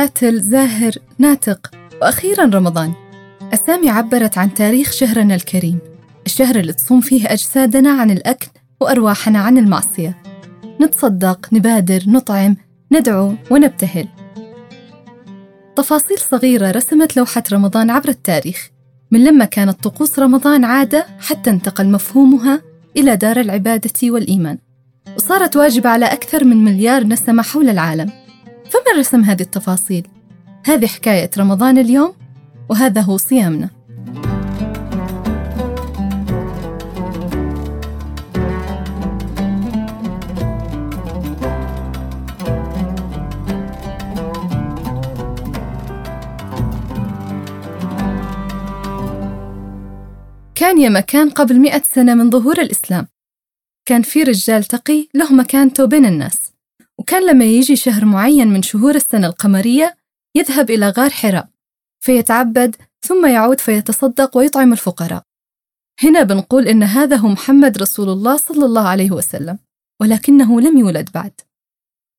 تاتل زاهر ناتق وأخيرا رمضان. أسامي عبرت عن تاريخ شهرنا الكريم. الشهر اللي تصوم فيه أجسادنا عن الأكل وأرواحنا عن المعصية. نتصدق نبادر نطعم ندعو ونبتهل. تفاصيل صغيرة رسمت لوحة رمضان عبر التاريخ. من لما كانت طقوس رمضان عادة حتى انتقل مفهومها إلى دار العبادة والإيمان. وصارت واجبة على أكثر من مليار نسمة حول العالم. فمن رسم هذه التفاصيل؟ هذه حكاية رمضان اليوم وهذا هو صيامنا. كان يا مكان قبل مئة سنة من ظهور الإسلام. كان في رجال تقي له مكانته بين الناس. وكان لما يجي شهر معين من شهور السنة القمرية يذهب إلى غار حراء فيتعبد ثم يعود فيتصدق ويطعم الفقراء. هنا بنقول إن هذا هو محمد رسول الله صلى الله عليه وسلم ولكنه لم يولد بعد.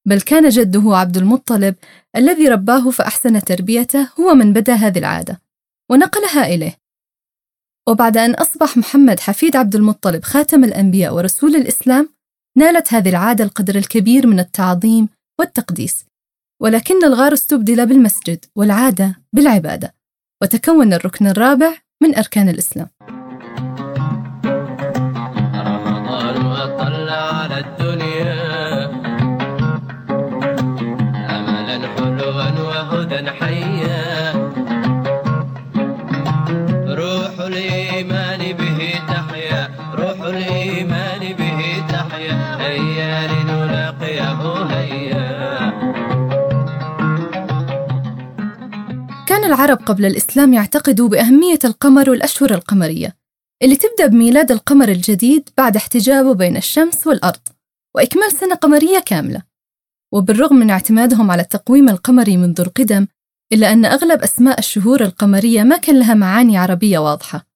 بل كان جده عبد المطلب الذي رباه فأحسن تربيته هو من بدأ هذه العادة ونقلها إليه. وبعد أن أصبح محمد حفيد عبد المطلب خاتم الأنبياء ورسول الإسلام نالت هذه العادة القدر الكبير من التعظيم والتقديس ولكن الغار استبدل بالمسجد والعادة بالعبادة وتكون الركن الرابع من أركان الإسلام. رمضان وطلع على الدنيا. العرب قبل الإسلام يعتقدوا بأهمية القمر والأشهر القمرية اللي تبدأ بميلاد القمر الجديد بعد احتجابه بين الشمس والأرض وإكمال سنة قمرية كاملة. وبالرغم من اعتمادهم على التقويم القمري منذ القدم إلا أن أغلب أسماء الشهور القمرية ما كان لها معاني عربية واضحة.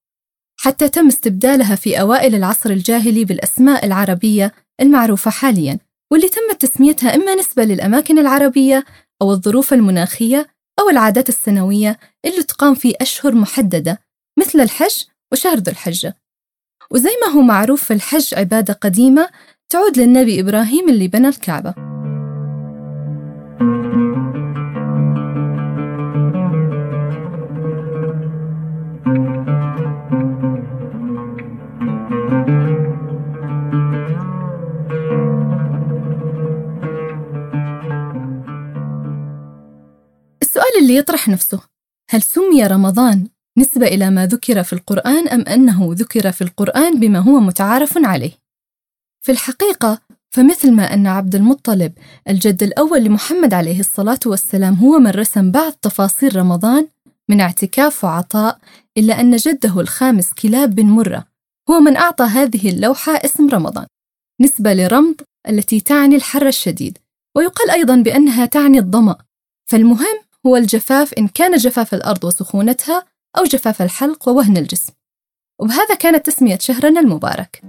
حتى تم استبدالها في أوائل العصر الجاهلي بالأسماء العربية المعروفة حالياً واللي تمت تسميتها إما نسبة للأماكن العربية أو الظروف المناخية أو العادات السنوية اللي تقام في أشهر محددة مثل الحج وشهر ذو الحجة. وزي ما هو معروف في الحج عبادة قديمة تعود للنبي إبراهيم اللي بنى الكعبة. السؤال اللي يطرح نفسه. هل سمي رمضان نسبة إلى ما ذكر في القرآن أم أنه ذكر في القرآن بما هو متعارف عليه؟ في الحقيقة فمثل ما أن عبد المطلب الجد الأول لمحمد عليه الصلاة والسلام هو من رسم بعض تفاصيل رمضان من اعتكاف وعطاء إلا أن جده الخامس كلاب بن مرة هو من أعطى هذه اللوحة اسم رمضان. نسبة لرمض التي تعني الحر الشديد ويقال أيضا بأنها تعني الظمأ. فالمهم هو الجفاف إن كان جفاف الأرض وسخونتها أو جفاف الحلق ووهن الجسم وبهذا كانت تسمية شهرنا المبارك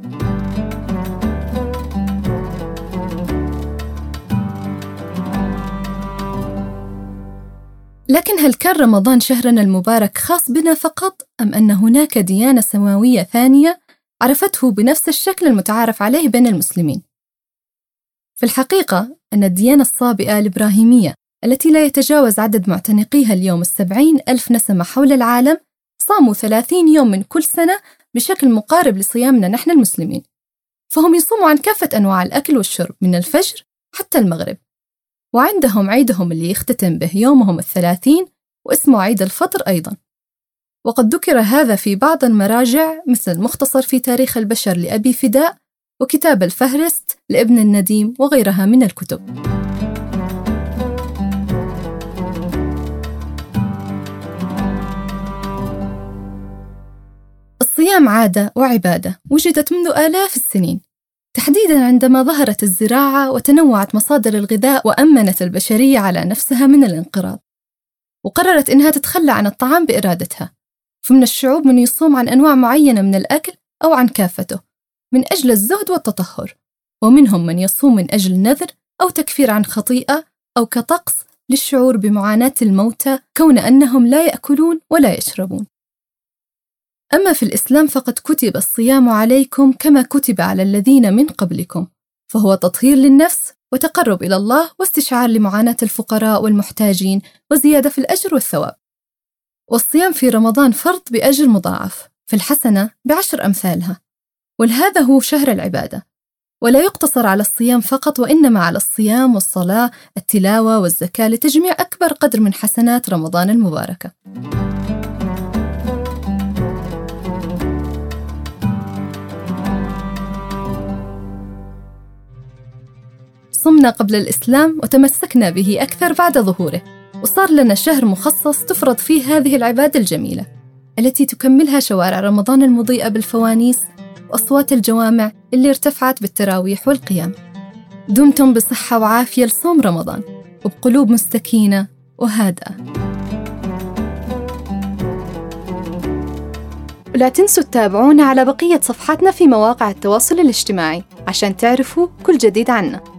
لكن هل كان رمضان شهرنا المبارك خاص بنا فقط أم أن هناك ديانة سماوية ثانية عرفته بنفس الشكل المتعارف عليه بين المسلمين؟ في الحقيقة أن الديانة الصابئة الإبراهيمية التي لا يتجاوز عدد معتنقيها اليوم السبعين ألف نسمة حول العالم صاموا ثلاثين يوم من كل سنة بشكل مقارب لصيامنا نحن المسلمين. فهم يصوموا عن كافة أنواع الأكل والشرب من الفجر حتى المغرب. وعندهم عيدهم اللي يختتم به يومهم الثلاثين واسمه عيد الفطر أيضا. وقد ذكر هذا في بعض المراجع مثل المختصر في تاريخ البشر لأبي فداء وكتاب الفهرست لابن النديم وغيرها من الكتب. الصيام عادة وعبادة وجدت منذ آلاف السنين. تحديدا عندما ظهرت الزراعة وتنوعت مصادر الغذاء وأمنت البشرية على نفسها من الانقراض. وقررت إنها تتخلى عن الطعام بإرادتها. فمن الشعوب من يصوم عن أنواع معينة من الأكل أو عن كافته من أجل الزهد والتطهر. ومنهم من يصوم من أجل نذر أو تكفير عن خطيئة أو كطقس للشعور بمعاناة الموتى كون أنهم لا يأكلون ولا يشربون. أما في الإسلام فقد كتب الصيام عليكم كما كتب على الذين من قبلكم فهو تطهير للنفس وتقرب إلى الله واستشعار لمعاناة الفقراء والمحتاجين وزيادة في الأجر والثواب. والصيام في رمضان فرض بأجر مضاعف في الحسنة بعشر أمثالها. ولهذا هو شهر العبادة. ولا يقتصر على الصيام فقط وإنما على الصيام والصلاة التلاوة والزكاة لتجميع أكبر قدر من حسنات رمضان المباركة. صمنا قبل الإسلام وتمسكنا به أكثر بعد ظهوره وصار لنا شهر مخصص تفرض فيه هذه العبادة الجميلة التي تكملها شوارع رمضان المضيئة بالفوانيس وأصوات الجوامع اللي ارتفعت بالتراويح والقيام. دمتم بصحة وعافية لصوم رمضان وبقلوب مستكينة وهادئة. ولا تنسوا تتابعونا على بقية صفحاتنا في مواقع التواصل الاجتماعي عشان تعرفوا كل جديد عنا.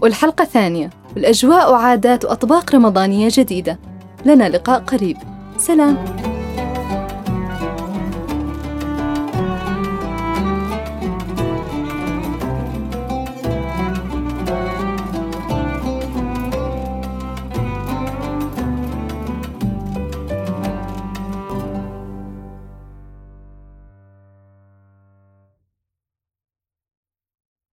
والحلقة ثانية. والأجواء وعادات وأطباق رمضانية جديدة. لنا لقاء قريب. سلام.